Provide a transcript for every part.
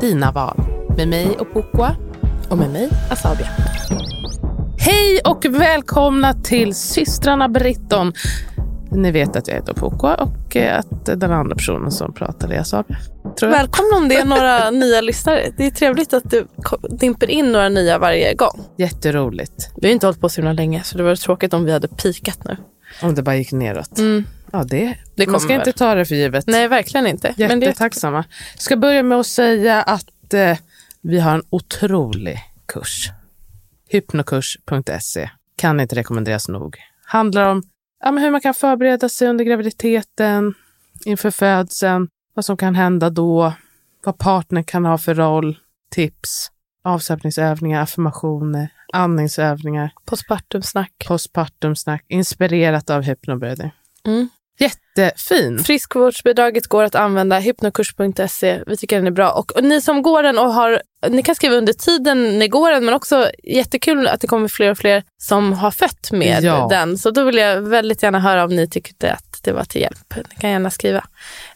dina val. Med mig och Pukwa. Och med mig, Asabia. Hej och välkomna till systrarna Britton. Ni vet att jag heter Pukwa och att den andra personen som pratar är Asabia. Välkomna om det är några nya lyssnare. Det är trevligt att du ko- dimper in några nya varje gång. Jätteroligt. Vi har inte hållit på så himla länge så det var tråkigt om vi hade pikat nu. Om det bara gick neråt. Ja, det, Det man ska inte ta det för givet. Nej, verkligen inte. Men det, Jättetacksamma. Ska börja med att säga att eh, vi har en otrolig kurs. Hypnokurs.se. Kan inte rekommenderas nog. Handlar om ja, hur man kan förbereda sig under graviditeten, inför födseln, vad som kan hända då, vad partnern kan ha för roll, tips, avslappningsövningar, affirmationer, andningsövningar, postpartumsnack. postpartumsnack, inspirerat av hypnobirthing. Mm. Jättefin. Friskvårdsbidraget går att använda, hypnokurs.se. Vi tycker den är bra. Och, och ni som går den och har, ni kan skriva under tiden ni går den, men också jättekul att det kommer fler och fler som har fött med Ja. den. Så då vill jag väldigt gärna höra om ni tyckte att det var till hjälp. Ni kan gärna skriva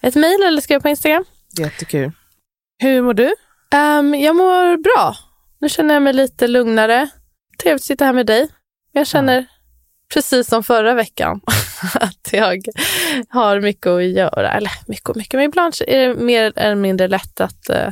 ett mejl eller skriva på Instagram. Jättekul. Hur mår du? Ehm, jag mår bra. Nu känner jag mig lite lugnare. Trevligt att sitta här med dig. Jag känner precis som förra veckan att jag har mycket att göra. Eller mycket och mycket, men ibland är det mer eller mindre lätt att eh,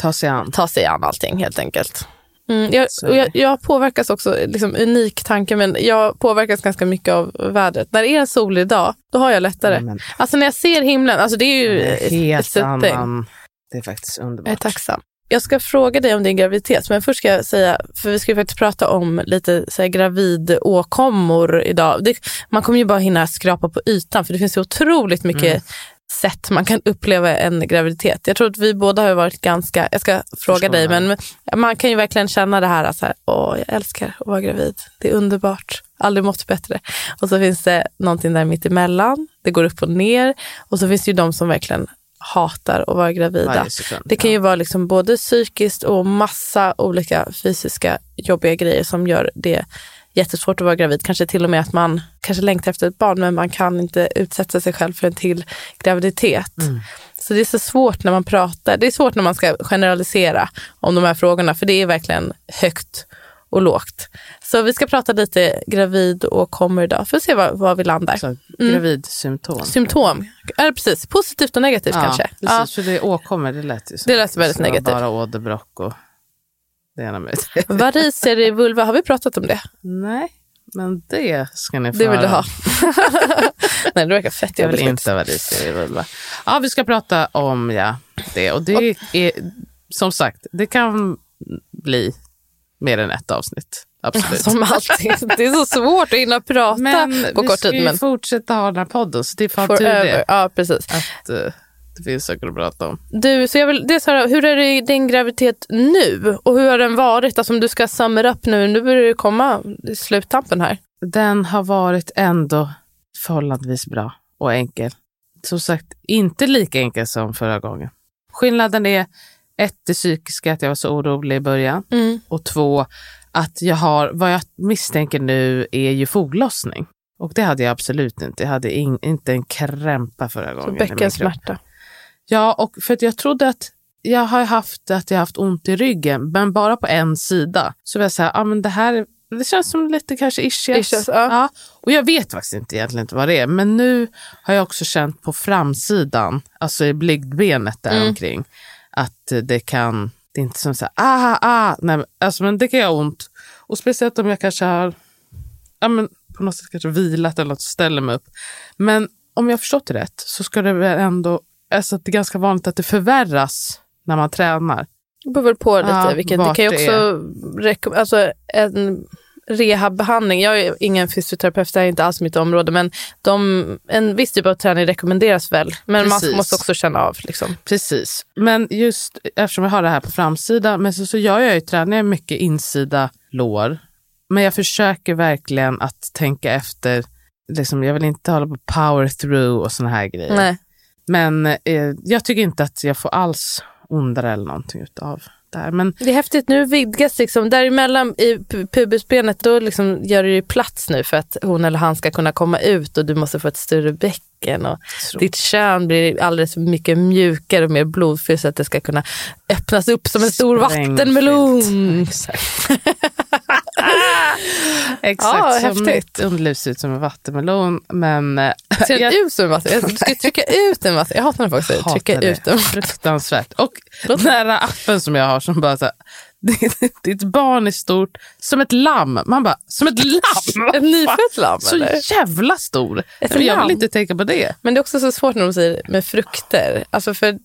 Ta sig an. ta sig an allting helt enkelt. Mm, jag, jag, jag påverkas också, liksom, unik tanke, men jag påverkas ganska mycket av vädret. När det är en solig dag, då har jag lättare. Men, Alltså när jag ser himlen, alltså det är ju helt annan. Det är faktiskt underbart. Jag är tacksam. Jag ska fråga dig om din graviditet, men först ska jag säga, för vi ska ju faktiskt prata om lite så här, gravidåkommor idag. Det, man kommer ju bara hinna skrapa på ytan, för det finns ju otroligt mycket Mm. sätt man kan uppleva en graviditet. Jag tror att vi båda har varit ganska, jag ska fråga Förstår dig, jag. men man kan ju verkligen känna det här, så här åh, jag älskar att vara gravid. Det är underbart, aldrig mått bättre. Och så finns det någonting där mitt emellan, det går upp och ner. Och så finns det ju de som verkligen hatar att vara gravida. Sekund. Det kan ju vara liksom både psykiskt och massa olika fysiska jobbiga grejer som gör det jättesvårt att vara gravid. Kanske till och med att man kanske längtar efter ett barn men man kan inte utsätta sig själv för en till graviditet. Så det är så svårt när man pratar. Det är svårt när man ska generalisera om de här frågorna för det är verkligen högt och lågt. Så vi ska prata lite gravid och kommer idag för att se var, var vi landar. Så, gravidsymptom. Symptom, eller precis, positivt och negativt kanske. Precis, Ja. för det är åkommor, det lät ju som. Det lät väldigt Så negativt. Bara åderbråck och det ena med det. I vulva, har vi pratat om det? Nej, men det ska ni få Det vill du ha. Nej, det verkar fett Jag vill jobbigt. inte variser i vulva. Ja, vi ska prata om ja, det. Och det är, som sagt, det kan bli mer än ett avsnitt. Absolut. Som alltid. Det är så svårt att hinna prata men på vi kort ska tid. ju Men fortsätta ha den här podden, så det är fan tur det. Ja, precis. Att eh, det finns saker att prata om. Du, så jag vill, det är så här, hur är det i din graviditet nu? Och hur har den varit? Alltså om du ska summa upp nu, nu börjar det komma i sluttampen här. Den har varit ändå förhållandevis bra och enkel. Som sagt, inte lika enkel som förra gången. Skillnaden är ett, det psykiska, att jag var så orolig i början. Mm. Och två, att jag har, vad jag misstänker nu är ju foglossning. Och det hade jag absolut inte. Jag hade in, inte en krämpa förra gången. Så bäckensmärta. Ja, och för att jag trodde att jag har haft att jag haft ont i ryggen, men bara på en sida. Så var jag så här, ah, men det här det känns som lite kanske ischias. Ischias, ja. Och jag vet faktiskt inte egentligen inte vad det är. Men nu har jag också känt på framsidan, alltså i blygdbenet där Mm. omkring, att det kan, det är inte som så här, ah, ah, nej, alltså, men det kan göra ont. Och speciellt om jag kanske har, ja men på något sätt kanske vilat eller något, ställer mig upp. Men om jag har förstått det rätt så ska det väl ändå, alltså det är ganska vanligt att det förvärras när man tränar. Det beror på lite. Ja, vilket, det kan ju också rekom- alltså, en rehabbehandling. Jag är ingen fysioterapeut, det är inte alls mitt område. Men de, en viss typ av träning rekommenderas väl. Men Precis. man måste också känna av. Liksom. Precis. Men just eftersom jag har det här på framsidan, men så, så gör jag ju träningen mycket insida lår. Men jag försöker verkligen att tänka efter. Liksom, jag vill inte hålla på power through och såna här grejer. Nej. Men eh, jag tycker inte att jag får alls ondare eller någonting utav det här. Men Det är häftigt, nu vidgas liksom, däremellan i pu- pubisbenet, då liksom gör det ju plats nu för att hon eller han ska kunna komma ut och du måste få ett större bäcken och ditt kön blir alldeles mycket mjukare och mer blodfyllt så att det ska kunna öppnas upp som en stor Sprängfyllt. vattenmelon. Exakt. Exakt, Ja, som häftigt. mitt underliv ser ut som en vattenmelon. Men eh, Ser den jag- ut som en vatten? Du ska trycka ut en vatten. Jag hatar när folk säger trycka det. ut en Fruktansvärt. Och den här appen som jag har som bara så här, ditt barn är stort som ett lamm. Man bara, som ett lamm? Ett nyfött lamm Så eller? jävla stor. Ett jag lamm? vill inte tänka på det. Men det är också så svårt när de säger med frukter. Alltså för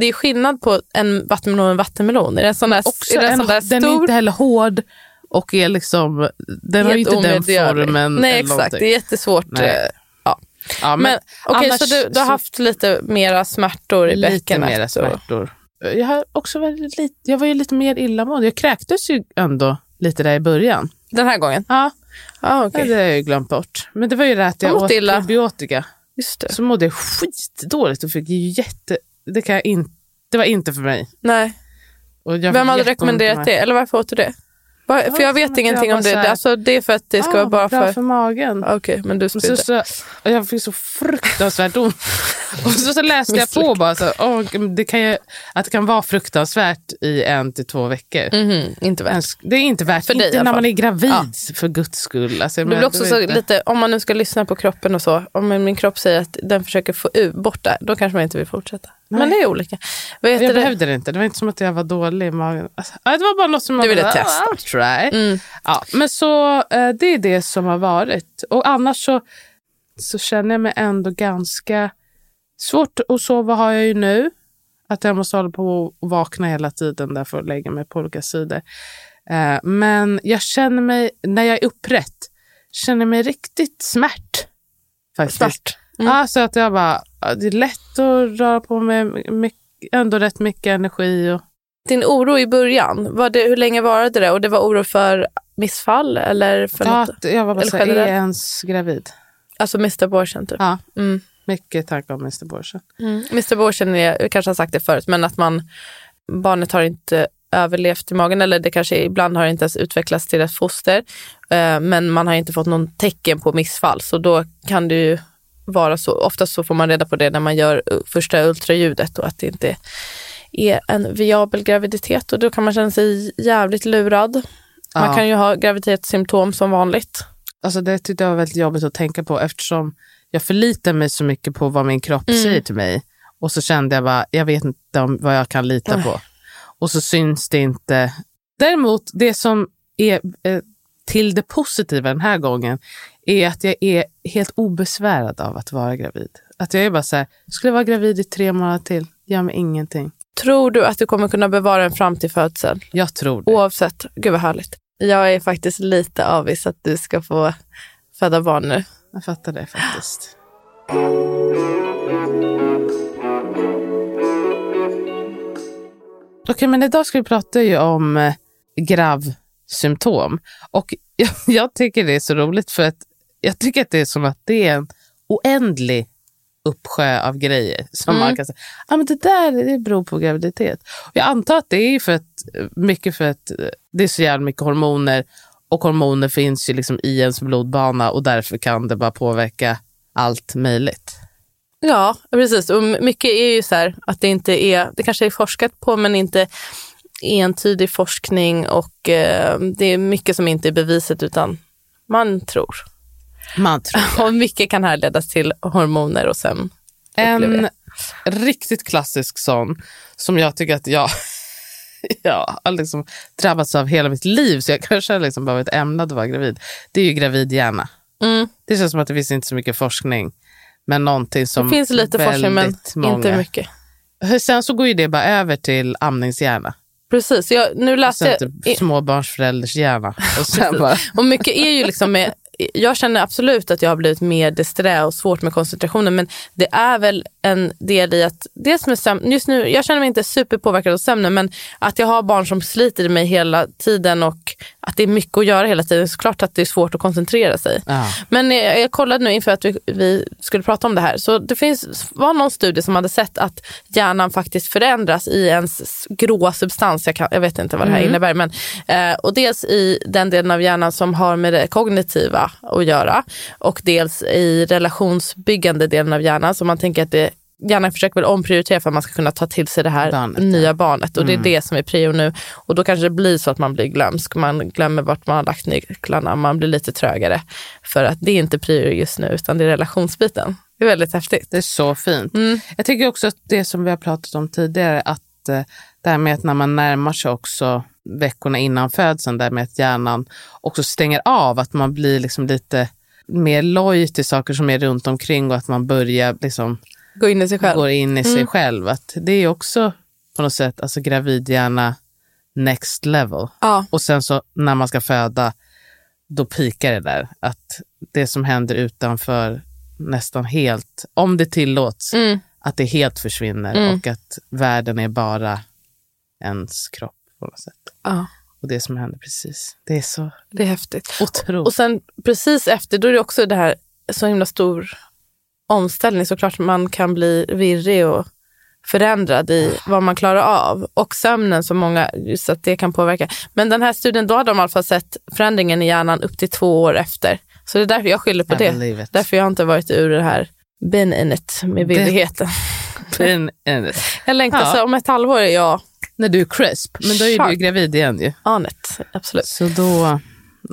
det är skillnad på en vattenmelon och en vattenmelon. Är den sån där, är den en, sån där den är stor? inte heller hård och är liksom, den har ju Helt inte den formen. Nej exakt, någonting. det är jättesvårt. Nej. eh, Ja. Ja, Men, okej, annars så du, du har haft lite mera smärtor i lite bäckenet? mera och- smärtor. Jag, har också varit lite, jag var ju lite mer illamående. Jag kräktes ju ändå lite där i början. Den här gången? Ja, Ja, okej. det har jag ju glömt bort. Men det var ju det att jag Har åt illa? probiotika. Just det. Så mådde jag skitdåligt och fick ju jätte... Det, kan jag in, det var inte för mig. Nej. Vem hade rekommenderat det? Eller varför åt du det? Var, för jag vet ingenting jag om det. här- Alltså, det är för att det ska Ja, vara bara för... för magen. Okej, men du så, spydde. så, jag fick så fruktansvärt ont. Och så, så läste jag på bara så, åh, det kan ju, att det kan vara fruktansvärt i en till två veckor. Mhm, inte värt. Det är inte värt, För dig inte alla när man är gravid Ja. för guds skull. Alltså, Det blir också så inte- lite, om man nu ska lyssna på kroppen och så, om min kropp säger att den försöker få ut, bort det, då kanske man inte vill fortsätta. Men det är olika. Vet Jag det? behövde det inte. Det var inte som att jag var dålig i magen. Alltså, det var bara något som man Du ville bara, testa. "Ah, try. Mm. Ja, men så eh, det är det som har varit. Och annars så, så känner jag mig ändå ganska... Svårt att sova har jag ju nu. Att jag måste hålla på och vakna hela tiden där för att lägga mig på olika sidor. Eh, men jag känner mig, när jag är upprätt, känner mig riktigt smärt. Faktiskt. Smärt. Mm. Ja, så att jag bara, det är lätt att röra på med mycket, ändå rätt mycket energi. Och, Din oro i början, var det, hur länge varade det? Och det var oro för missfall eller för ja, något? jag var bara så här, är jag ens gravid? Alltså Mr. Abortion typ? Ja, Mm. mycket tankar om Mr. Borsen. Mm. Mr. Abortion, är, jag kanske har sagt det förut, men att man, barnet har inte överlevt i magen eller det kanske ibland har inte ens utvecklats till ett foster. Eh, men man har inte fått någon tecken på missfall så då kan ju vara så. Oftast så får man reda på det när man gör uh, första ultraljudet och att det inte är en viabel graviditet och då kan man känna sig jävligt lurad. Man Ja. kan ju ha graviditetssymptom som vanligt. Alltså det tyckte jag var väldigt jobbigt att tänka på eftersom jag förlitar mig så mycket på vad min kropp Mm. säger till mig. Och så kände jag bara, jag vet inte om vad jag kan lita Nej. på. Och så syns det inte. Däremot, det som är eh, till det positiva den här gången är att jag är helt obesvärad av att vara gravid. Att jag är bara så här, skulle jag vara gravid i tre månader till, gör mig ingenting. Tror du att du kommer kunna bevara en fram till födseln? Jag tror det. Oavsett, gud vad härligt. Jag är faktiskt lite avis att du ska få föda barn nu. Jag fattar det faktiskt. Okej, men idag ska vi prata ju om eh, gravsymptom. Och jag, jag tycker det är så roligt för att jag tycker att det är som att det är en oändlig uppsjö av grejer som Mm. man kan säga, ah, men det där det beror på graviditet. Och jag antar att det är för att, mycket för att det är så jävla mycket hormoner och hormoner finns ju liksom i ens blodbana och därför kan det bara påverka allt möjligt. Ja, precis. Och mycket är ju så här att det inte är, det kanske är forskat på men inte entydig forskning och eh, det är mycket som inte är beviset utan man tror. Man tror Och mycket kan härledas till hormoner och sen En riktigt klassisk sån som jag tycker att jag, jag har liksom drabbats av hela mitt liv så jag kanske liksom varit ämnad att vara gravid. Det är ju gravidhjärna. Mm. Det känns som att det finns inte så mycket forskning. Men någonting som Det finns lite forskning men många. inte mycket. Sen så går ju det bara över till amningshjärna. Precis, jag, nu läste jag, typ småbarnsförälders hjärna. Och och mycket är ju liksom med, jag känner absolut att jag har blivit mer disträ och svårt med koncentrationen men det är väl en del i att, dels med sömn, just nu, jag känner mig inte superpåverkad av sömnen men att jag har barn som sliter i mig hela tiden och att det är mycket att göra hela tiden, så klart att det är svårt att koncentrera sig. ja. Men jag, jag kollade nu inför att vi, vi skulle prata om det här. Så det finns, var någon studie som hade sett att hjärnan faktiskt förändras i ens gråa substans. Jag, kan, jag vet inte vad det här innebär. Men, eh, och dels i den delen av hjärnan som har med det kognitiva att göra. Och dels i relationsbyggande delen av hjärnan. Så man tänker att det Hjärnan försöker väl omprioritera för att man ska kunna ta till sig det här Barnet, nya ja. barnet. Och det är det som är prio nu. Och då kanske det blir så att man blir glömsk. Man glömmer vart man har lagt nycklarna. Man blir lite trögare. För att det är inte prio just nu, utan det är relationsbiten. Det är väldigt häftigt. Det är så fint. Mm. Jag tycker också att det som vi har pratat om tidigare, att eh, det här med att när man närmar sig också veckorna innan födseln, där med att hjärnan också stänger av, att man blir liksom lite mer loj till saker som är runt omkring och att man börjar liksom Gå in i sig själv. går in i sig själv. Att det är också på något sätt alltså gravidhjärna next level. Ja, Och sen så när man ska föda, då pikar det där. Att det som händer utanför nästan helt, om det tillåts, mm. att det helt försvinner Mm. och att världen är bara ens kropp på något sätt. ja, Och det som händer precis. Det är så det är häftigt. otroligt. Och sen precis efter, då är det också det här så himla stor omställning. Såklart man kan bli virrig och förändrad i vad man klarar av. Och sömnen som många, just att det kan påverka. Men den här studien, då hade de i alla fall sett förändringen i hjärnan upp till två år efter. Så det är därför jag skyller på I det. it. Därför jag inte varit ur det här been in it med virrigheten. Men, eh, Jag längtar Ja. så om ett halvår är jag när du är crisp, men då är du ju Sharp. gravid igen ju. on it. Absolut. Så då,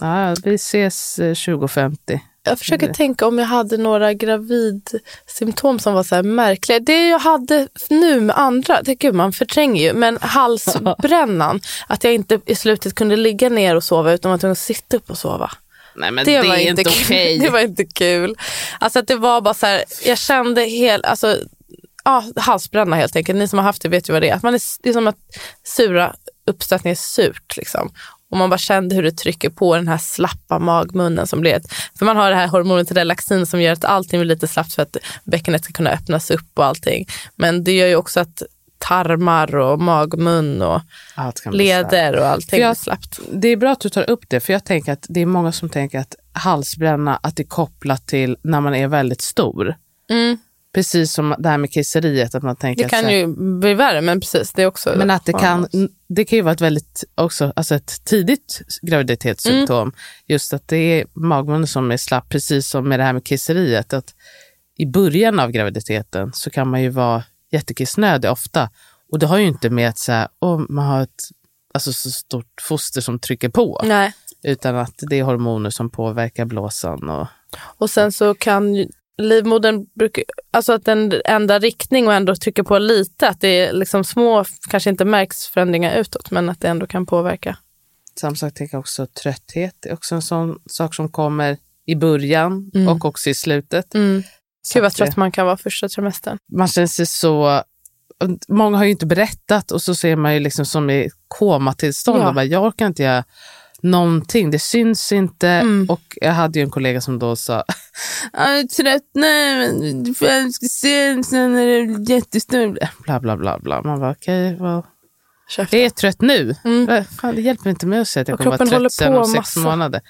ja, vi ses eh, 2050. Jag försöker tänka om jag hade några gravidsymptom som var så här märkliga. Det jag hade nu med andra, det, gud man förtränger ju, men halsbrännan, att jag inte i slutet kunde ligga ner och sova utan var tvungen att sitta upp och sova. Nej men Det, det, var inte inte kul. okej. Det var inte kul. Alltså att det var bara så här, jag kände helt, alltså, ja, halsbränna helt enkelt. Ni som har haft det vet ju vad det är. Att man är det är som att sura uppstötning är surt. Liksom. Och man bara kände hur det trycker på den här slappa magmunnen som blir ett, För man har det här hormonet relaxin som gör att allting blir lite slappt för att bäckenet ska kunna öppnas upp och allting. Men det gör ju också att tarmar och magmun och leder och allting jag- blir slappt. Det är bra att du tar upp det, för jag tänker att det är många som tänker att halsbränna, att det är kopplat till när man är väldigt stor. Mm. Precis som det här med kisseriet, att man tänker Det att, kan här, ju bli värre, men precis. Det är också men att det kan, det kan ju vara ett väldigt, också, alltså ett tidigt graviditetssymptom. Mm. Just att det är magmunnen som är slapp, precis som med det här med kisseriet. Att I början av graviditeten så kan man ju vara jättekissnödig ofta. Och det har ju inte med att så här, åh, man har ett alltså, så stort foster som trycker på. Nej. Utan att det är hormoner som påverkar blåsan. Och, Och sen så kan livmodern, brukar, alltså att den ändrar riktning och ändå trycker på lite. Att det är liksom små, kanske inte märks förändringar utåt, men att det ändå kan påverka. samma sak tänker jag också trötthet. Är också en sån sak som kommer i början Mm. och också i slutet. Mm. Gud vad trött man kan vara första trimestern. man känner sig så... Många har ju inte berättat och så ser man ju liksom som i komatillstånd. Ja. Och bara, jag orkar inte göra någonting, det syns inte. Mm. Och jag hade ju en kollega som då sa, jag är trött, får- jag ska se sen när det jättestor. Bla bla bla. bla. Man bara, okej, well, Käften. jag är trött nu. Mm. Fan, det hjälper inte mig att säga att jag Och kommer vara trött sen om sex månader.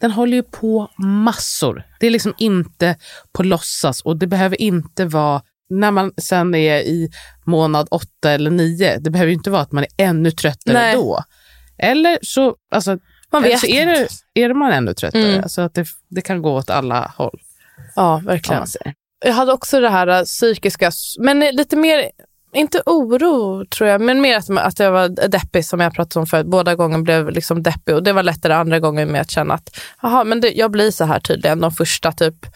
Den håller ju på massor. Det är liksom inte på låtsas och det behöver inte vara när man sen är i månad åtta eller nio. Det behöver ju inte vara att man är ännu tröttare Nej. då. Eller så, alltså, Man vet så är, det, är man ännu tröttare. Mm. Alltså att det, det kan gå åt alla håll. Ja, verkligen. Jag hade också det här äh, psykiska, men lite mer inte oro tror jag, men mer att, att jag var deppig som jag pratat om förut. Båda gångerna blev liksom deppig och det var lättare andra gången med att känna att aha, men det, jag blir så här tydligen. De första typ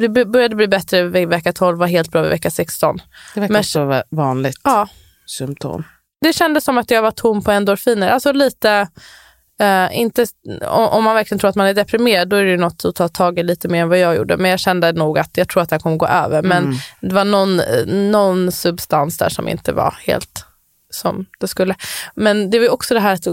det började bli bättre vid vecka 12, var helt bra vid vecka 16. Det verkar Men- vara vanligt Ja, symptom. det kändes som att jag var tom på endorfiner. Alltså lite, eh, inte, om, man verkligen tror att man är deprimerad då är det något att ta tag i lite mer än vad jag gjorde. Men jag kände nog att jag tror att det här kommer gå över. Men Mm. det var någon, någon substans där som inte var helt som det skulle. Men det var också det här att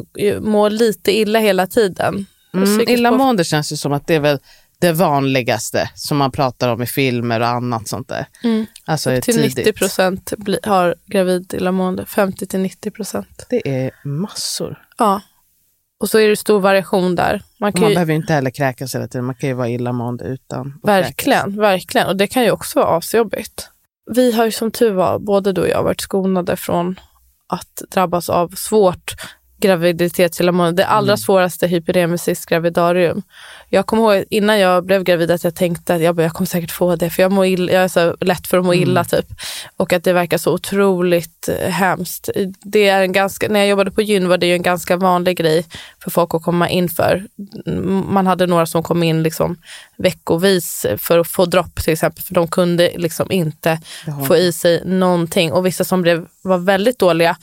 må lite illa hela tiden. Mm, illamående känns ju som att det är väl det vanligaste som man pratar om i filmer och annat sånt där. Mm. Alltså Till tidigt. 90 procent har gravid illamående. 50 till 90 procent. Det är massor. Ja. Och så är det stor variation där. Man Man ju, behöver ju inte heller kräkas hela tiden. Man kan ju vara illamående utan att kräkas. verkligen, verkligen. Och det kan ju också vara asjobbigt. Vi har ju som tur var, både du och jag, varit skonade från att drabbas av svårt graviditetsillamående. Det allra svåraste hyperemesis gravidarium. Jag kommer ihåg innan jag blev gravid att jag tänkte att jag, bara, jag kommer säkert få det för jag, mår illa, jag är så lätt för att må illa typ. Och att det verkar så otroligt eh, hemskt. Det är en ganska, när jag jobbade på gyn var det ju en ganska vanlig grej för folk att komma in för. Mm, Man hade några som kom in liksom veckovis för att få dropp till exempel för de kunde liksom inte få i sig någonting. Och vissa som blev, var väldigt dåliga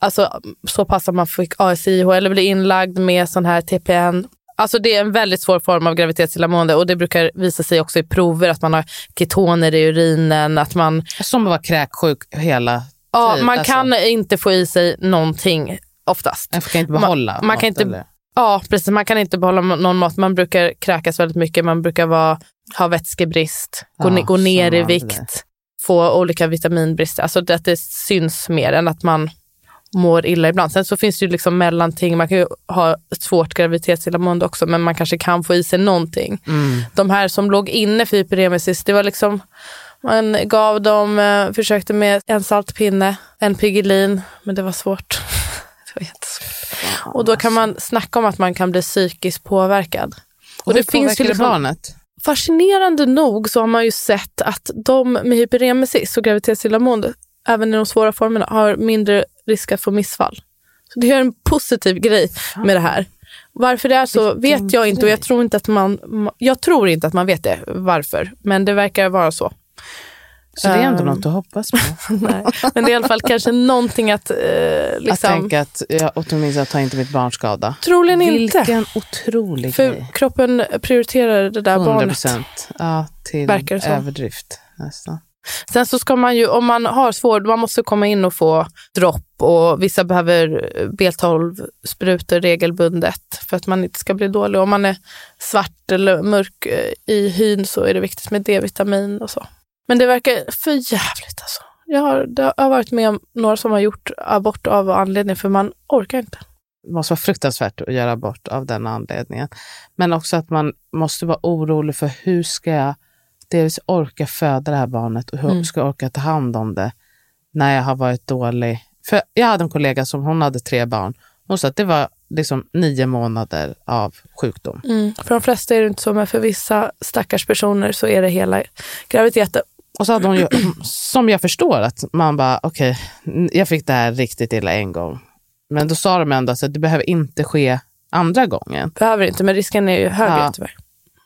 Alltså så pass att man fick ASIH eller blir inlagd med sån här TPN. Alltså det är en väldigt svår form av graviditetsillamående och det brukar visa sig också i prover att man har ketoner i urinen, att man, Som vara kräksjuk hela ja, tiden. man Alltså, kan inte få i sig någonting oftast. Jag kan inte behålla man, man kan något, inte, eller? Ja, precis. Man kan inte behålla någon mat. Man brukar kräkas väldigt mycket. Man brukar vara, ha vätskebrist, gå, Ja, gå ner i man vikt, få olika vitaminbrister. Alltså att det syns mer än att man mår illa ibland. Sen så finns det ju liksom mellanting. Man kan ju ha svårt graviditetsillamående också, men man kanske kan få i sig någonting. Mm. De här som låg inne för hyperemesis, det var liksom man gav dem, eh, försökte med en saltpinne, en Piggelin, men det var svårt. det var jättesvårt. Och då kan man snacka om att man kan bli psykiskt påverkad. Och det hur finns ju det liksom- barnet? Fascinerande nog så har man ju sett att de med hyperemesis och graviditetsillamående, även i de svåra formerna, har mindre risk att få missfall. Så det är en positiv grej med det här. Varför det är så Vilken vet jag inte och jag tror inte att man, jag tror inte att man vet det, varför. Men det verkar vara så. Så det är ändå Ehm. något att hoppas på. Nej. Men det är i alla fall kanske någonting att eh, Att liksom... tänka att jag åtminstone tar inte mitt barn skada. Troligen inte. Vilken otrolig För grej. kroppen prioriterar det där 100 barnet. procent. Ja, till överdrift nästan. Sen så ska man ju, om man har svår, man måste komma in och få dropp och vissa behöver eh, B12-sprutor regelbundet för att man inte ska bli dålig. Om man är svart eller mörk eh, i hyn så är det viktigt med D-vitamin och så. Men det verkar för jävligt alltså. Jag har, det har varit med om några som har gjort abort av anledning för man orkar inte. Det måste vara fruktansvärt att göra abort av den anledningen. Men också att man måste vara orolig för hur ska jag dels orka föda det här barnet och hur Mm. ska jag orka ta hand om det när jag har varit dålig. För jag hade en kollega som hon hade tre barn. Hon sa att det var liksom nio månader av sjukdom. Mm. För de flesta är det inte så, men för vissa stackars personer så är det hela graviditeten. Och så hade hon ju, som jag förstår, att man bara, okej, jag fick det här riktigt illa en gång. Men då sa de ändå att det behöver inte ske andra gången. Behöver inte, men risken är ju högre Ja. tyvärr.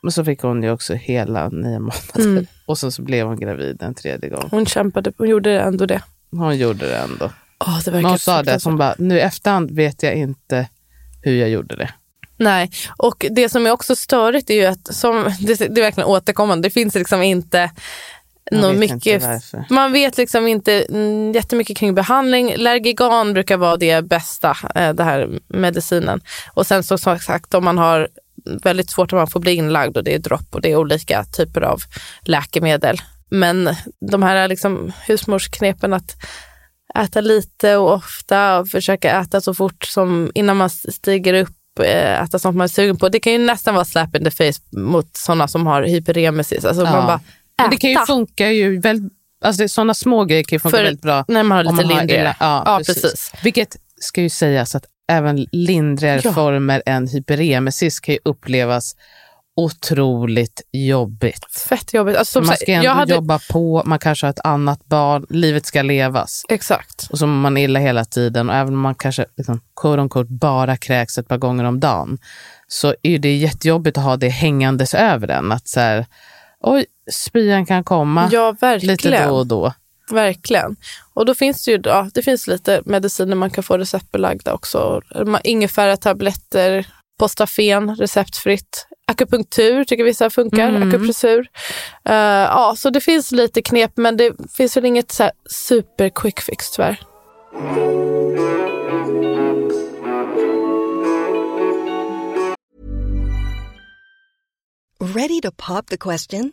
Men så fick hon ju också hela nio månader. Mm. Och sen så blev hon gravid en tredje gång. Hon kämpade, hon gjorde ändå det. Hon gjorde det ändå. Oh, det hon sa det, hon bara, nu i efterhand vet jag inte hur jag gjorde det. Nej, och det som är också störigt är ju att, som, det, det är verkligen återkommande, det finns liksom inte något vet mycket man vet liksom inte mm, jättemycket kring behandling. Lergigan brukar vara det bästa, eh, det här medicinen. Och sen så som sagt om man har väldigt svårt att man får bli inlagd och det är dropp och det är olika typer av läkemedel. Men de här liksom husmorsknepen att äta lite och ofta och försöka äta så fort som innan man stiger upp eh, äta sånt man är sugen på. Det kan ju nästan vara slap in the face mot sådana som har hyperemesis. Alltså Ja. man bara, äta. Det kan ju funka ju väldigt, alltså sådana små grejer kan ju funka För- väldigt bra. när man har lite lindrigare. Ja, Ja, precis. precis. Vilket ska ju sägas att även lindrigare Ja. former än hyperemesis kan ju upplevas otroligt jobbigt. Fett jobbigt. Alltså, man ska ändå hade, jobba på, man kanske har ett annat barn, livet ska levas. Exakt. Och så mår man illa hela tiden. Och även om man kanske liksom, quote quote, bara kräks ett par gånger om dagen så är det jättejobbigt att ha det hängandes över en. Att så här, oj, spyan kan komma Ja, lite då och då. Verkligen. Och då finns det ju ja, det finns lite mediciner man kan få receptbelagda också. Ingefära tabletter, Postafen receptfritt. Akupunktur tycker vissa funkar, Mm. akupressur. Eh, ja, så det finns lite knep men det finns väl inget så super quick fix tyvärr. Ready to pop the question?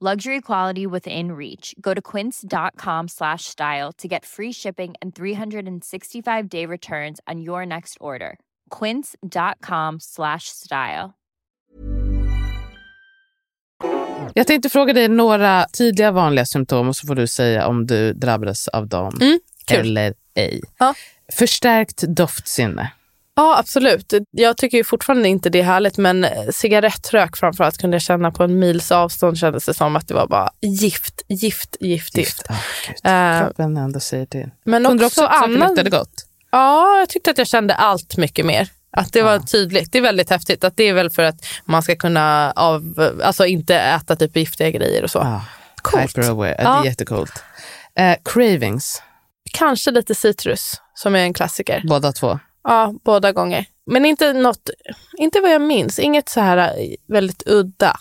Luxury quality within reach. Go to quince.com slash style to get free shipping and 365 day returns on your next order. Quince.com slash style. Jag tänkte fråga dig några tidiga vanliga symptom och så får du säga om du drabbades av dem Mm, eller ej. Ja. Förstärkt doftsinne. Ja, absolut. Jag tycker ju fortfarande inte det är härligt, men cigarettrök framförallt kunde jag känna på en mils avstånd kändes det som att det var bara gift, gift, gift, gift. Ah. Eh, Kroppen ändå säger till. Men Kunde också också annan... luktade gott? Ja, jag tyckte att jag kände allt mycket mer. Att det var tydligt. Det är väldigt häftigt. Att det är väl för att man ska kunna av, alltså inte äta typ giftiga grejer och så. Ja. Coolt. Hyper-aware. Ja. Det är jättecoolt. Eh, cravings, Kanske lite citrus som är en klassiker. båda två. Ja, båda gånger. Men inte något, inte vad jag minns. Inget så här eh, väldigt udda.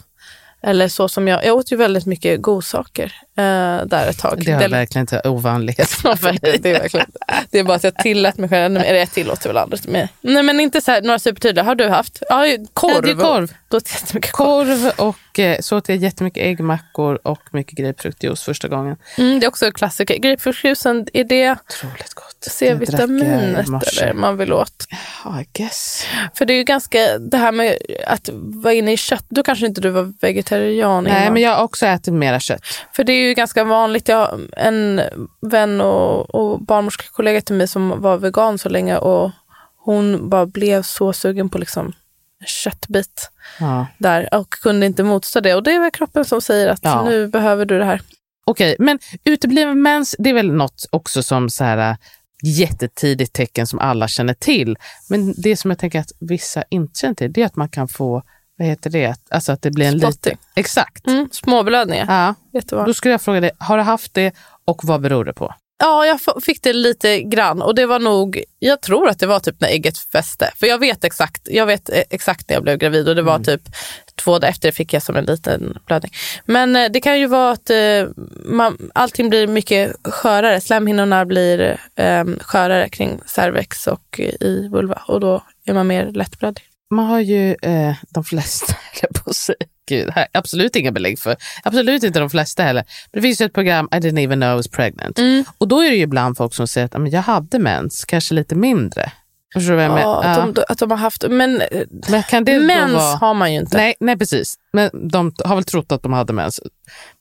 Eller så som jag, jag åt ju väldigt mycket godsaker eh, där ett tag. Det har Del- verkligen inte ovanlighet. Det, är verkligen, det är bara att jag tillät mig själv, eller jag tillåter väl aldrig mer. Nej men inte så här, några supertydliga. Har du haft? Ja, korv. Ja, det är korv. Då åt jättemycket korv. Korv och eh, så åt jag jättemycket äggmackor och mycket grapefruktjuice första gången. Mm, det är också en klassiker. Grapefruktjuicen, är det Otroligt gott. Det C-vitaminet eller man vill åt? Guess. För det är ju ganska, det här med att vara inne i kött, då kanske inte du var vegetarian Nej, innan. men jag har också ätit mera kött. För det är ju ganska vanligt. Jag en vän och, och barnmorskekollega till mig som var vegan så länge och hon bara blev så sugen på liksom köttbit Ja. där och kunde inte motstå det. Och det är väl kroppen som säger att Ja. nu behöver du det här. Okej, men utebliven mens, det är väl något också som så här, jättetidigt tecken som alla känner till. Men det som jag tänker att vissa inte känner till, det är att man kan få, vad heter det, alltså att det blir en Spotting. liten... Exakt. Mm, småblödningar. Ja. Jättebra. Då skulle jag fråga dig, har du haft det och vad beror det på? Ja, jag fick det lite grann och det var nog, jag tror att det var typ när ägget fäste. För jag vet exakt, jag vet eh, exakt när jag blev gravid och det var typ två dagar efter fick jag som en liten blödning. Men eh, det kan ju vara att eh, man, allting blir mycket skörare, slemhinnorna blir eh, skörare kring cervix och i vulva och då är man mer lättblödig. Man har ju eh, de flesta, på. Gud, här, absolut inga belägg för. Absolut inte de flesta heller. Men det finns ju ett program, I didn't even know I was pregnant. Och då är det ju ibland folk som säger att "Ja, men jag hade mens, kanske lite mindre. Förstår du vad jag menar? Ja, att, de, att de har haft, men Men kan det mens då vara... har man ju inte. Nej, nej, precis. Men de har väl trott att de hade mens.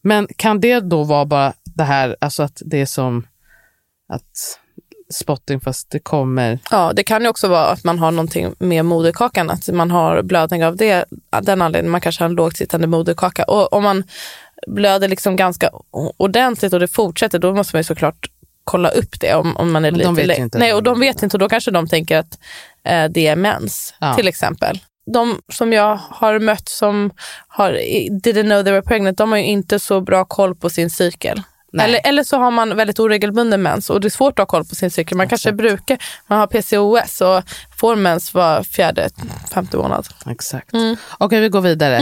Men kan det då vara bara det här, alltså att det är som att spotting fast det kommer... Ja, det kan ju också vara att man har någonting med moderkakan, att man har blödning av det, den anledningen. Man kanske har en lågt sittande moderkaka. Och om man blöder liksom ganska ordentligt och det fortsätter, då måste man ju såklart kolla upp det. Om, om man är lite vet inte. Nej, och de vet inte och då kanske de tänker att eh, det är mens, Ja. till exempel. De som jag har mött som har, didn't know they were pregnant, de har ju inte så bra koll på sin cykel. Nej. Eller, eller så har man väldigt oregelbunden mens och det är svårt att ha koll på sin cykel. Man kanske Exakt. brukar, man har PCOS och får mens var fjärde, femte månad. Exakt. Okej, vi går vidare.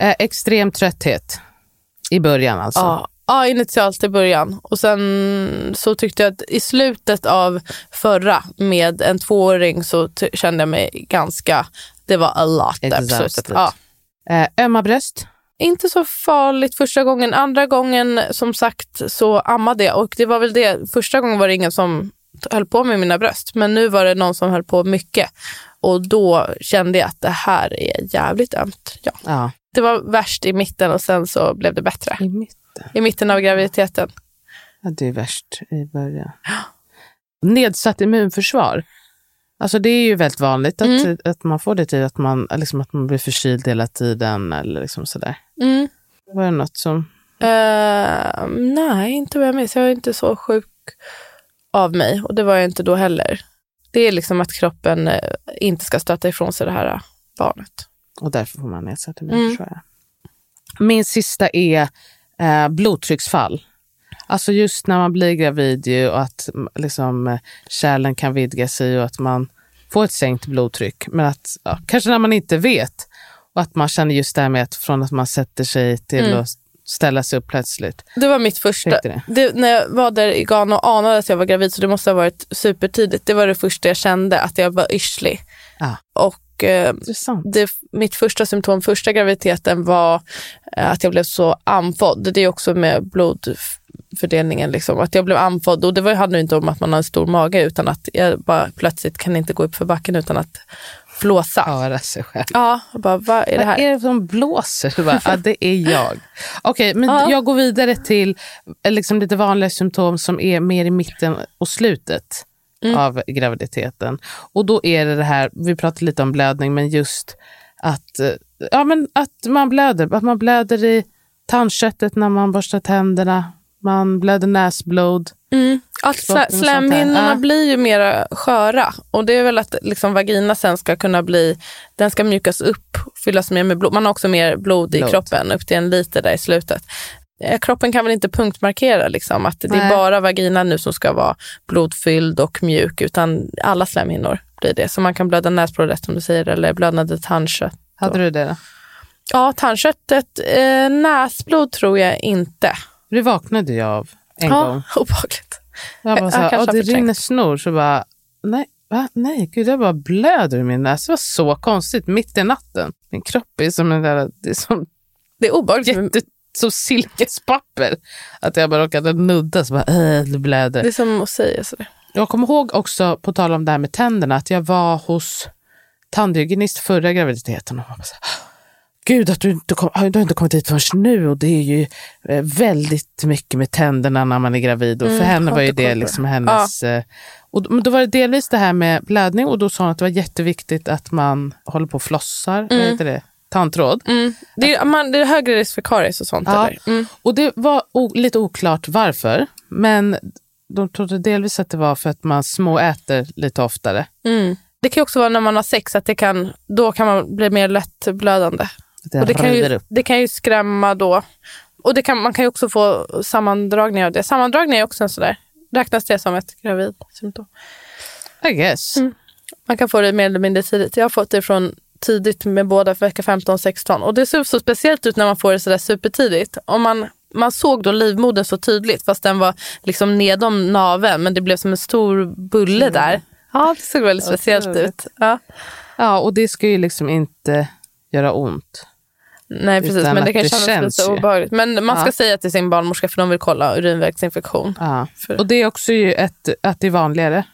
Eh, extrem trötthet. I början alltså. Ja. ja, initialt i början. Och sen så tyckte jag att i slutet av förra med en tvååring så kände jag mig ganska, det var a lot där på Exhausted. slutet. Ja. Eh, ömma bröst. Inte så farligt första gången. Andra gången som sagt så ammade jag och det var väl det. Första gången var det ingen som höll på med mina bröst men nu var det någon som höll på mycket och då kände jag att det här är jävligt ömt. Ja. Ja. Det var värst i mitten och sen så blev det bättre. I mitten. I mitten av graviditeten. Ja, det är värst i början. Nedsatt immunförsvar. Alltså det är ju väldigt vanligt att, Mm. att man får det till att man, liksom att man blir förkyld hela tiden eller liksom sådär. Mm. Var det något som... Eh, nej, inte vad jag minns. Jag är inte så sjuk av mig och det var jag inte då heller. Det är liksom att kroppen eh, inte ska stöta ifrån sig det här eh, barnet. Och därför får man nedsatt immunförsvar. ja. Min sista är eh, blodtrycksfall. Alltså just när man blir gravid ju och att liksom, kärlen kan vidga sig och att man får ett sänkt blodtryck. Men att ja, kanske när man inte vet och att man känner just det här med att från att man sätter sig till Mm. att ställa sig upp plötsligt. Det var mitt första. Det. Det, när jag var där i Ghana och anade att jag var gravid så det måste ha varit supertidigt. Det var det första jag kände, att jag var yrslig. Ja. Och eh, det, mitt första symptom första graviditeten var eh, att jag blev så andfådd. Det är också med blodfördelningen. Liksom. Att jag blev andfådd och det var, handlade inte om att man har en stor mage utan att jag bara plötsligt kan inte gå upp för backen utan att flåsa. Ja, Höra sig själv. jag bara, vad är det Vad här? är det som blåser? Bara, ja, det är jag. Okej, men Ja. jag går vidare till eh, liksom lite vanliga symptom som är mer i mitten och slutet Mm. av graviditeten. Och då är det det här, vi pratade lite om blödning, men just att, eh, ja, men att man blöder. Att man blöder i tandköttet när man borstar tänderna. Man blöder näsblod. Mm. Slemhinnorna Ja. blir ju mera sköra och det är väl att liksom vagina sen ska kunna bli, den ska mjukas upp, fyllas mer med blod. Man har också mer blod i Blod. kroppen, upp till en liter där i slutet. Eh, Kroppen kan väl inte punktmarkera liksom, att det är Nej. bara vaginan nu som ska vara blodfylld och mjuk, utan alla slemhinnor blir det. Så man kan blöda näsblod rätt som du säger, eller blödande tandkött. Hade du det? Då? Ja, tandköttet, eh, näsblod tror jag inte. Det vaknade jag av en Ja, gång. obehagligt. Jag bara jag så här, kanske "Åh, har det förträngt." rinner snor. Så bara, nej, va? nej, gud, jag bara blöder i min näsa. Det var så konstigt, mitt i natten. Min kropp är som en där, det är som, Det är obehagligt. jätte, som silkespapper. Att jag bara råkade nudda så bara, äh, det blöder. Det är som att säga sådär. Jag kommer ihåg också, på tal om det här med tänderna, att jag var hos tandhygienist förra graviditeten. Och jag bara så här, Gud, att du inte, kom, du har inte kommit hit förrän nu och det är ju eh, väldigt mycket med tänderna när man är gravid. Och för Mm, henne var ju det liksom hennes... eh, Och, då- var det delvis det här med blödning och då sa hon att det var jätteviktigt att man håller på och flossar. Vad heter det? Tandtråd. Mm. Det, är, man, det är högre risk för karies och sånt. Ja. Eller? Mm. Och det var o- lite oklart varför. Men de trodde delvis att det var för att man småäter lite oftare. Mm. Det kan också vara när man har sex, att det kan, då kan man bli mer lättblödande. Det, Och det, kan ju, upp. det kan ju skrämma då. Och det kan, man kan ju också få sammandragningar av det. Sammandragningar är också en sådär. Räknas det som ett gravidsymptom? I guess. Mm. Man kan få det mer eller mindre tidigt. Jag har fått det från tidigt med båda för vecka 15 och 16. Och det ser så speciellt ut när man får det sådär supertidigt. Om man, man såg då livmodern så tydligt fast den var liksom nedom naveln men det blev som en stor bulle där. Ja, det såg väldigt speciellt ut. Ja. Ja, och det ska ju liksom inte göra ont. Nej, precis. Utan Men det kan det kännas känns lite ju. obehagligt. Men man ska Ja. säga till sin barnmorska för de vill kolla urinvägsinfektion. Ja. Och det är också ju ett, att det är vanligare.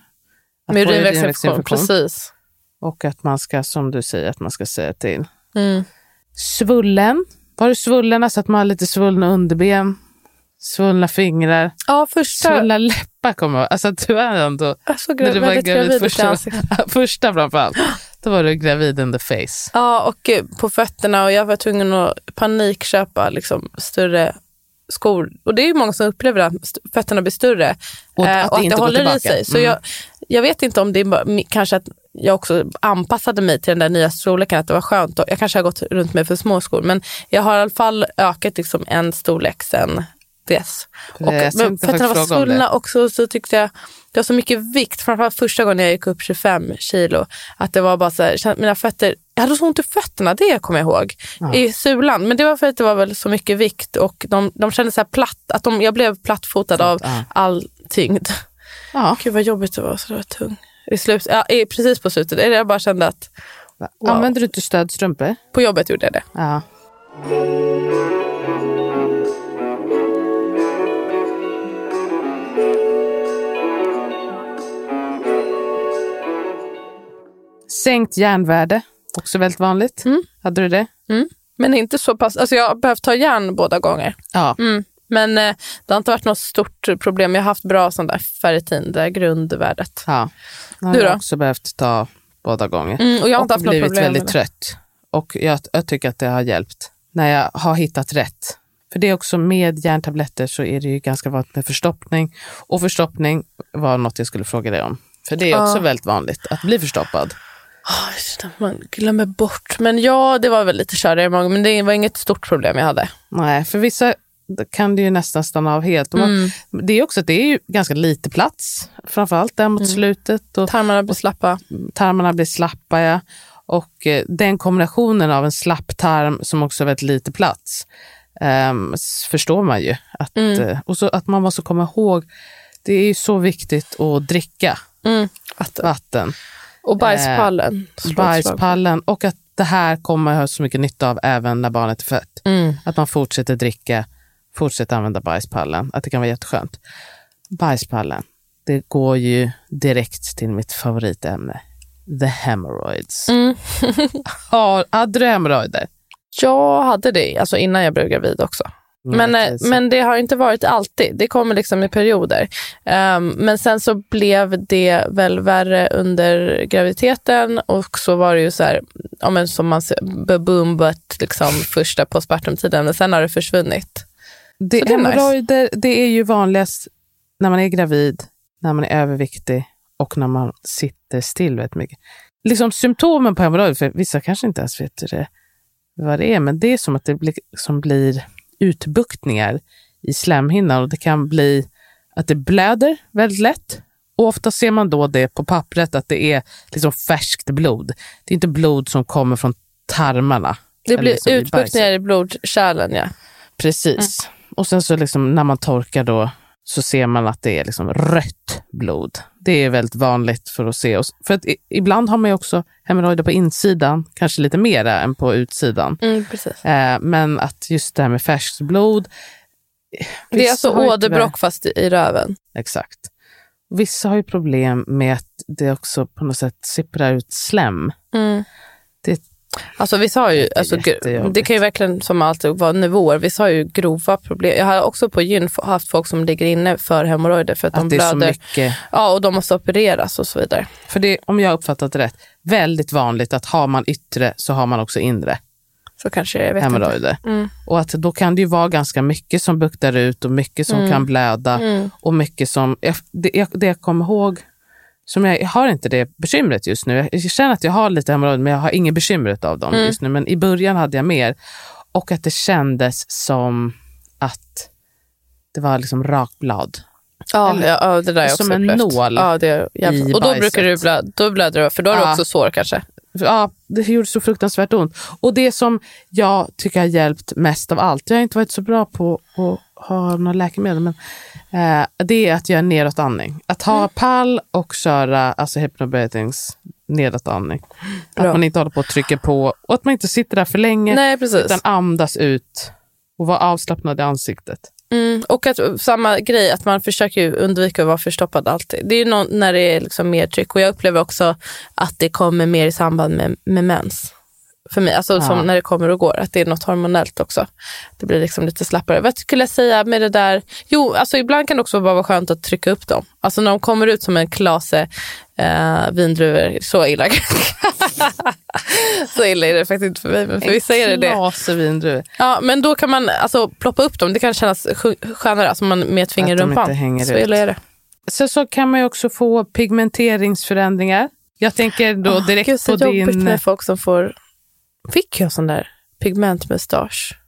Att Med få urinvägsinfektion, precis. Och att man ska, som du säger, att man ska säga till. Mm. Svullen. Var du svullen? Alltså att man har lite svullna underben, svullna fingrar, Ja, första... svullna läppar kommer jag. Alltså att du är ändå, såg när du var gravid första, första framförallt, då var du gravid in the face. Ja, och eh, på fötterna och jag var tvungen att panikköpa liksom, större skor. Och det är ju många som upplever att fötterna blir större Och eh, att och det att inte det håller i tillbaka. sig. Så Mm. jag, jag vet inte om det är bara, kanske att jag också anpassade mig till den där nya storleken, att det var skönt. Och jag kanske har gått runt med för små skor, men jag har i alla fall ökat liksom en storlek sen. För Och, men fötterna var svullna också så tyckte jag det var så mycket vikt, framförallt första gången jag gick upp 25 kilo, att det var bara så här, mina fötter, jag hade så ont i fötterna, det kommer jag ihåg, i sulan. Men det var för att det var väl så mycket vikt och de, de kände så här platt, att de, jag blev plattfotad av ja. all tyngd. Ja. Gud vad jobbigt det var, så det var tung. I slut, ja, i, precis på slutet, jag bara kände att Wow. Använder du inte stödstrumpor? på jobbet gjorde jag det. Ja. Sänkt järnvärde, också väldigt vanligt. Mm. Hade du det? Men inte så pass, alltså jag har behövt ta järn båda gånger. Ja. Mm. Men eh, det har inte varit något stort problem. Jag har haft bra sån där ferritin, det där grundvärdet. ja. Jag Du har då? också behövt ta båda gånger. Mm, och jag har inte och haft blivit problem väldigt trött. Och jag, jag tycker att det har hjälpt när jag har hittat rätt. För det är också med järntabletter så är det ju ganska vanligt med förstoppning. Och förstoppning var något jag skulle fråga dig om. För det är också Ja. väldigt vanligt att bli förstoppad. Det, man glömmer bort. Men ja, det var väl lite körigare i magen, men det var inget stort problem jag hade. Nej, för vissa kan det ju nästan stanna av helt. Man, Mm. Det är också att det är ju ganska lite plats, framförallt där mot Mm. slutet. Och Tarmarna blir slappa. tarmarna blir slappa. Ja. Och eh, den kombinationen av en slapp tarm som också har väldigt lite plats s- förstår man ju. Att, Mm. eh, och så att man måste komma ihåg, det är ju så viktigt att dricka Mm. Vatten. vatten. Och bajspallen. slag. Bajspallen och att det här kommer man ha så mycket nytta av även när barnet är fött. Mm. Att man fortsätter dricka, fortsätter använda bajspallen. Att det kan vara jätteskönt. Bajspallen, det går ju direkt till mitt favoritämne. The hemorrhoids. Mm. Hade du hemorrojder? Jag hade det alltså innan jag blev gravid också. Men, eh, precis. men det har inte varit alltid. Det kommer liksom i perioder. Ehm, men sen så blev det väl värre under graviditeten och så var det ju så här, ja, men som man ser, boom but liksom första postpartumtiden, men sen har det försvunnit. det, så det är nice. hemorrojder, det är ju vanligast när man är gravid, när man är överviktig och när man sitter still väldigt mycket. Liksom symptomen på hemorrojder, för vissa kanske inte ens vet det, vad det är, men det är som att det blir, som blir utbuktningar i slemhinnan och det kan bli att det blöder väldigt lätt. Och ofta ser man då det på pappret att det är liksom färskt blod. Det är inte blod som kommer från tarmarna. Det blir liksom i utbuktningar i blodkärlen. Ja. Precis. Och sen så liksom när man torkar då så ser man att det är liksom rött blod. Det är väldigt vanligt för att se. Och s- För att i, ibland har man ju också hemorrojder på insidan, kanske lite mera än på utsidan. Mm. Eh, men att just det här med färskt blod. Det är alltså åderbråck fast i, röven. Exakt. Vissa har ju problem med att det också på något sätt sipprar ut slem. Mm. Alltså vissa har ju, alltså, det kan ju verkligen som alltid vara nivåer. Vissa har ju grova problem. Jag har också på gyn haft folk som ligger inne för hemorrojder för att, de att så blöder. Ja, och de måste opereras och så vidare. För det, om jag har uppfattat det rätt, väldigt vanligt att har man yttre så har man också inre Så kanske det jag vet hemorrojder. Mm. Och att då kan det ju vara ganska mycket som buktar ut och mycket som kan blöda Mm. och mycket som, det, jag, det jag kommer ihåg, som jag, jag har inte det bekymret just nu. Jag, känner att jag har lite hemorrojder men jag har ingen bekymret av dem Mm. just nu. Men i början hade jag mer. Och att det kändes som att det var liksom rakblad. Ja, Eller- ja, ja, det där är jag som också en upplevt. nål Ja, det är i Och då bajset. brukar du blöda, då blöder du, för då har du Ja. också sår kanske. Ja, det gjorde så fruktansvärt ont. Och det som jag tycker har hjälpt mest av allt, jag har inte varit så bra på att ha några läkemedel, men eh, det är att göra nedåtandning. Att ha Mm. pall och köra alltså hypnobreathings nedåtandning. Att Bra. man inte håller på och trycker på och att man inte sitter där för länge Nej, precis. utan andas ut och vara avslappnad i ansiktet. Mm, och att, samma grej, att man försöker ju undvika att vara förstoppad alltid. Det är ju någon, när det är liksom mer tryck. Och jag upplever också att det kommer mer i samband med, med mens. För mig, alltså Ja. som när det kommer och går. Att det är något hormonellt också. Det blir liksom lite slappare. Vad skulle jag säga med det där? Jo, alltså ibland kan det också bara vara skönt att trycka upp dem. Alltså när de kommer ut som en klase eh, vindruvor. Så illa. så illa är det faktiskt inte för mig. Men för vissa är det det. klase vindruvor. Ja, men då kan man alltså ploppa upp dem. Det kan kännas sk- skönare, alltså man med ett finger i rumpan. Så illa är det. Sen så kan man ju också få pigmenteringsförändringar. Jag tänker då direkt Gud, så på jobbigt din... med folk som får... Fick jag sån där pigmentmustasch?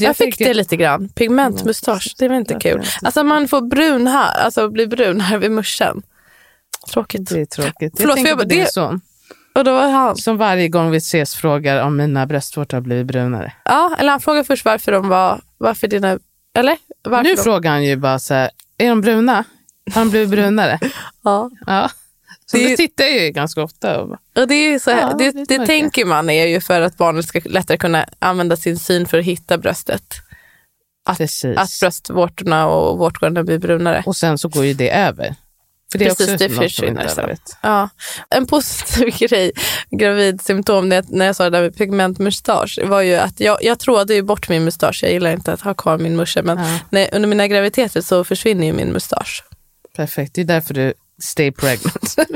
Jag fick det lite grann. Pigmentmustasch, det var inte kul. Alltså man får brun här, alltså blir brun här vid muschen. Tråkigt. Det är tråkigt. Förlåt, jag tänker för på jag- din det- son. Och då var han, Som varje gång vi ses frågar om mina bröstvårtor har blivit brunare. ja, eller han frågade först varför de var, varför dina, eller? Varför Nu de, frågar han ju bara så här, är de bruna? Har de blivit brunare? ja. Ja. Så Det- det tittar jag ju ganska ofta. Och det är så här, Ja, det, det tänker man är ju för att barnet ska lättare kunna använda sin syn för att hitta bröstet. Att, Precis. att bröstvårtorna och vårtgårdarna blir brunare. Och sen så går ju det över. För det Precis, det försvinner sen. Ja. En positiv grej, gravidsymptom, när jag, när jag sa det där med pigmentmustasch, var ju att jag, jag trådde ju bort min mustasch. Jag gillar inte att ha kvar min musche, men Ja. när, under mina graviditeter så försvinner ju min mustasch. Perfekt, det är därför du stay pregnant.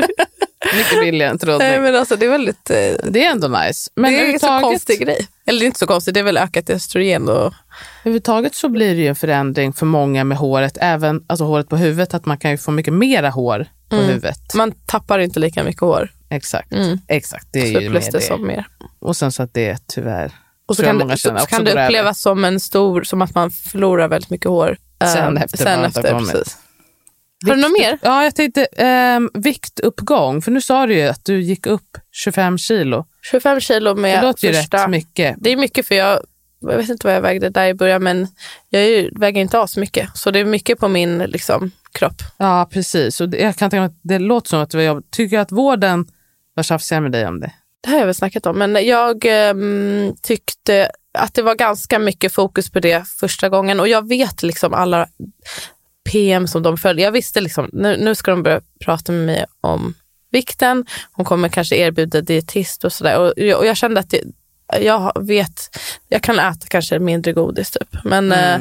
Mycket billigare än trodde. Nej, men alltså, det är väldigt... Eh, Det är ändå nice. Men det är en så konstig grej. Eller det är inte så konstigt, det är väl ökat östrogen och överhuvudtaget så blir det ju en förändring för många med håret, även alltså håret på huvudet, att man kan ju få mycket mera hår på huvudet. man tappar inte lika mycket hår. Exakt, Mm. exakt. Det är Så ju med det som mer. Och sen så att det tyvärr Och så kan, många det, så, så kan det upplevas som en stor, som att man förlorar väldigt mycket hår. eh, Sen efter sen har efter precis. Har du något mer? Ja, jag tänkte ehm, viktuppgång. För nu sa du ju att du gick upp 25 kilo. 25 kilo Det med låter ju första... rätt mycket. Det är mycket för jag, jag vet inte vad jag vägde där i början men jag ju, väger inte av så mycket. Så det är mycket på min liksom, kropp. Ja, precis. Och det, jag kan tänka mig att det låter som att det var jobbigt. Tycker jag att vården var tjafsiga med dig om det? Det här har jag väl snackat om. Men jag ehm, tyckte att det var ganska mycket fokus på det första gången. Och jag vet liksom alla PM som de följer. Jag visste liksom, nu, nu ska de börja prata med mig om vikten. Hon kommer kanske erbjuda dietist och sådär. Och, jag- och jag kände att det, jag vet, jag kan äta kanske mindre godis typ. Men eh,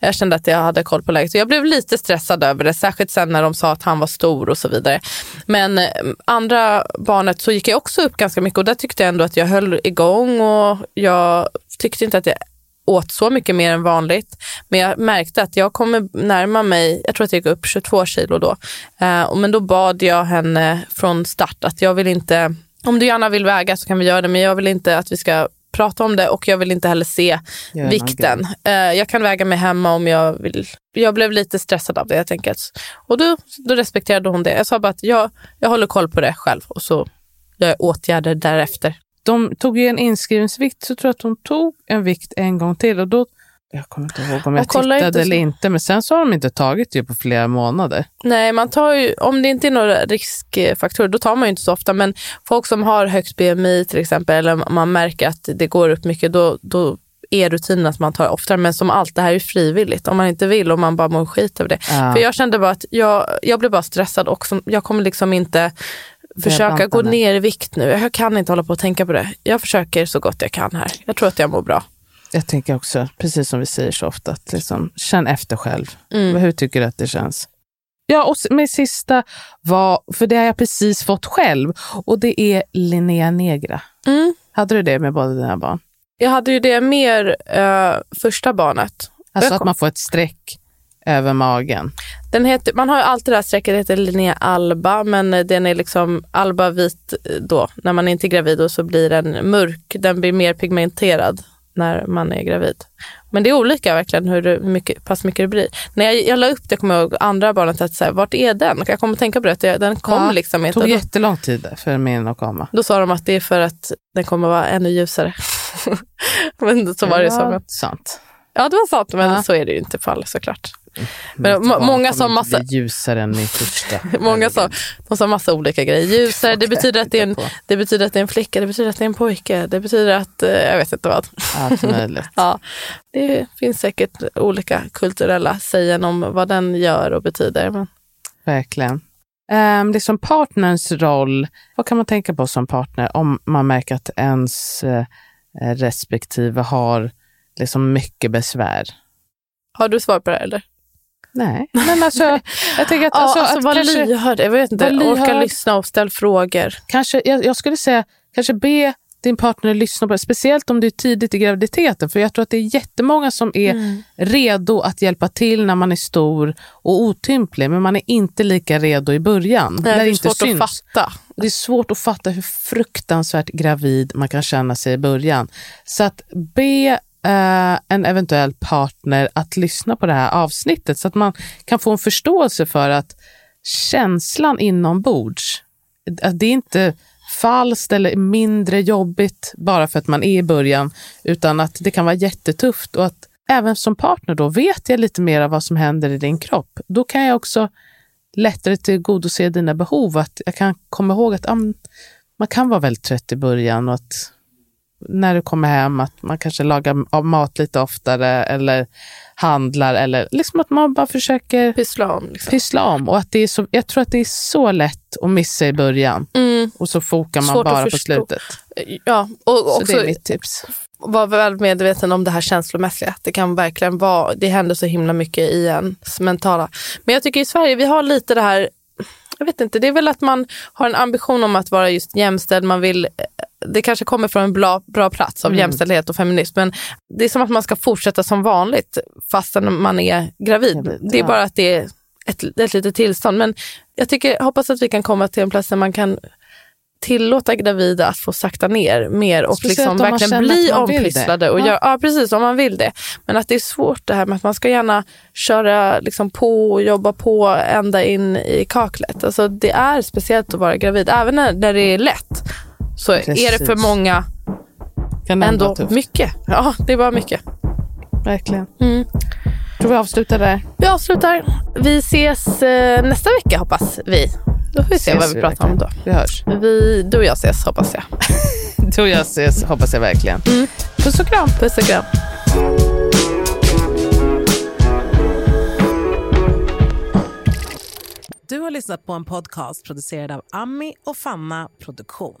jag kände att jag hade koll på läget. Och jag blev lite stressad över det, särskilt sen när de sa att han var stor och så vidare. Men eh, andra barnet så gick jag också upp ganska mycket och där tyckte jag ändå att jag höll igång och jag tyckte inte att jag åt så mycket mer än vanligt. Men jag märkte att jag kommer närma mig, jag tror att jag gick upp 22 kilo då. Eh, men då bad jag henne från start att jag vill inte, om du gärna vill väga så kan vi göra det, men jag vill inte att vi ska prata om det och jag vill inte heller se någon vikten. Eh, jag kan väga mig hemma om jag vill. Jag blev lite stressad av det helt enkelt. Och då, då respekterade hon det. Jag sa bara att jag, jag håller koll på det själv och så gör jag åtgärder därefter. De tog ju en inskrivningsvikt, så tror jag att de tog en vikt en gång till. Och då, jag kommer inte ihåg om jag tittade inte eller inte, men sen så har de inte tagit det på flera månader. Nej, man tar ju, om det inte är några riskfaktorer, då tar man ju inte så ofta. Men folk som har högt BMI till exempel, eller man märker att det går upp mycket, då, då är rutinen att man tar oftare. Men som allt, det här är ju frivilligt. Om man inte vill och man bara mår skit över det. Ja. För jag kände bara att jag, jag blev bara stressad och som, jag kommer liksom inte försöka gå ner i vikt nu. Jag kan inte hålla på och tänka på det. Jag försöker så gott jag kan här. Jag tror att jag mår bra. Jag tänker också, precis som vi säger så ofta, att liksom, känn efter själv. Mm. Hur tycker du att det känns? Ja, och min sista var, för det har jag precis fått själv, och det är Linnea Negra. Mm. Hade du det med båda dina barn? Jag hade ju det mer eh, första barnet. Alltså att man får ett streck över magen. Den heter, man har ju alltid det här strecket, det heter Linnea Alba, men den är liksom Alba vit eh, då. När man inte är gravid och så blir den mörk. Den blir mer pigmenterad när man är gravid. Men det är olika verkligen hur, det- hur mycket, pass mycket det blir. När jag, jag la upp det, kommer jag ihåg, andra barnet, att så här, vart är den? Jag kommer tänka på det, att det- den kom Ja, liksom Det inte. tog Och Då, jättelång tid för min att komma. då sa de att det är för att den kommer vara ännu ljusare. men så var det ja, att, sant. ja det var sant, men Ja. så är det ju inte fall såklart. Men många sa massa- ljusare än min första. Många sa, de sa massa olika grejer. Ljusare, det betyder, att det, är en, det betyder att det är en flicka, det betyder att det är en pojke, det betyder att, eh, jag vet inte vad. Allt möjligt. Ja, det finns säkert olika kulturella sägen om vad den gör och betyder. Men Verkligen. Um, liksom partners roll, vad kan man tänka på som partner om man märker att ens eh, respektive har liksom mycket besvär? har du svar på det här, eller? Nej, men alltså, jag tänker att, Ja, alltså, alltså, att var kanske, lyhörd. Jag vet inte, orka lyhörd. lyssna och ställ frågor. kanske, jag, jag skulle säga, kanske be din partner lyssna på det, speciellt om du är tidigt i graviditeten. För jag tror att det är jättemånga som är Mm. redo att hjälpa till när man är stor och otymplig, men man är inte lika redo i början. Nej, det är inte svårt syns. att fatta. Det är svårt att fatta hur fruktansvärt gravid man kan känna sig i början. Så att be eh, en eventuell partner att lyssna på det här avsnittet så att man kan få en förståelse för att känslan inombords, att det är inte falskt eller mindre jobbigt bara för att man är i början, utan att det kan vara jättetufft och att även som partner då vet jag lite mer av vad som händer i din kropp. Då kan jag också lättare tillgodose dina behov. Att jag kan komma ihåg att ah, man kan vara väldigt trött i början och att när du kommer hem att man kanske lagar mat lite oftare eller handlar eller liksom att man bara försöker pyssla om. Liksom. Pyssla om. Och att det är så, jag tror att det är så lätt att missa i början mm. och så fokar man Svårt bara på slutet. Ja, och så också, det är mitt tips. Var väl medveten om det här känslomässiga. Det kan verkligen vara, det händer så himla mycket i ens mentala. Men jag tycker i Sverige, vi har lite det här jag vet inte, det är väl att man har en ambition om att vara just jämställd. Man vill, det kanske kommer från en bra, bra plats av mm. jämställdhet och feminism. Men det är som att man ska fortsätta som vanligt fastän man är gravid. det är bara att det är ett, ett litet tillstånd. Men jag tycker, hoppas att vi kan komma till en plats där man kan tillåta gravida att få sakta ner mer och liksom verkligen bli ompysslade. Och ja. Gör, ja, precis, om man vill det. Men att det är svårt det här med att man ska gärna köra liksom på och jobba på ända in i kaklet. Alltså, det är speciellt att vara gravid. Även när, när det är lätt så precis. är det för många kan ändå mycket. Ja, det är bara mycket. Verkligen. Mm. Tror vi avslutar där. Vi avslutar. Vi ses eh, nästa vecka hoppas vi. Då får vi se vad vi pratar om då. Vi hörs. Vi, du och jag ses hoppas jag. du och jag ses hoppas jag verkligen. Mm. Puss och kram. Puss och kram. Du har lyssnat på en podcast producerad av Ami och Fanna Produktion.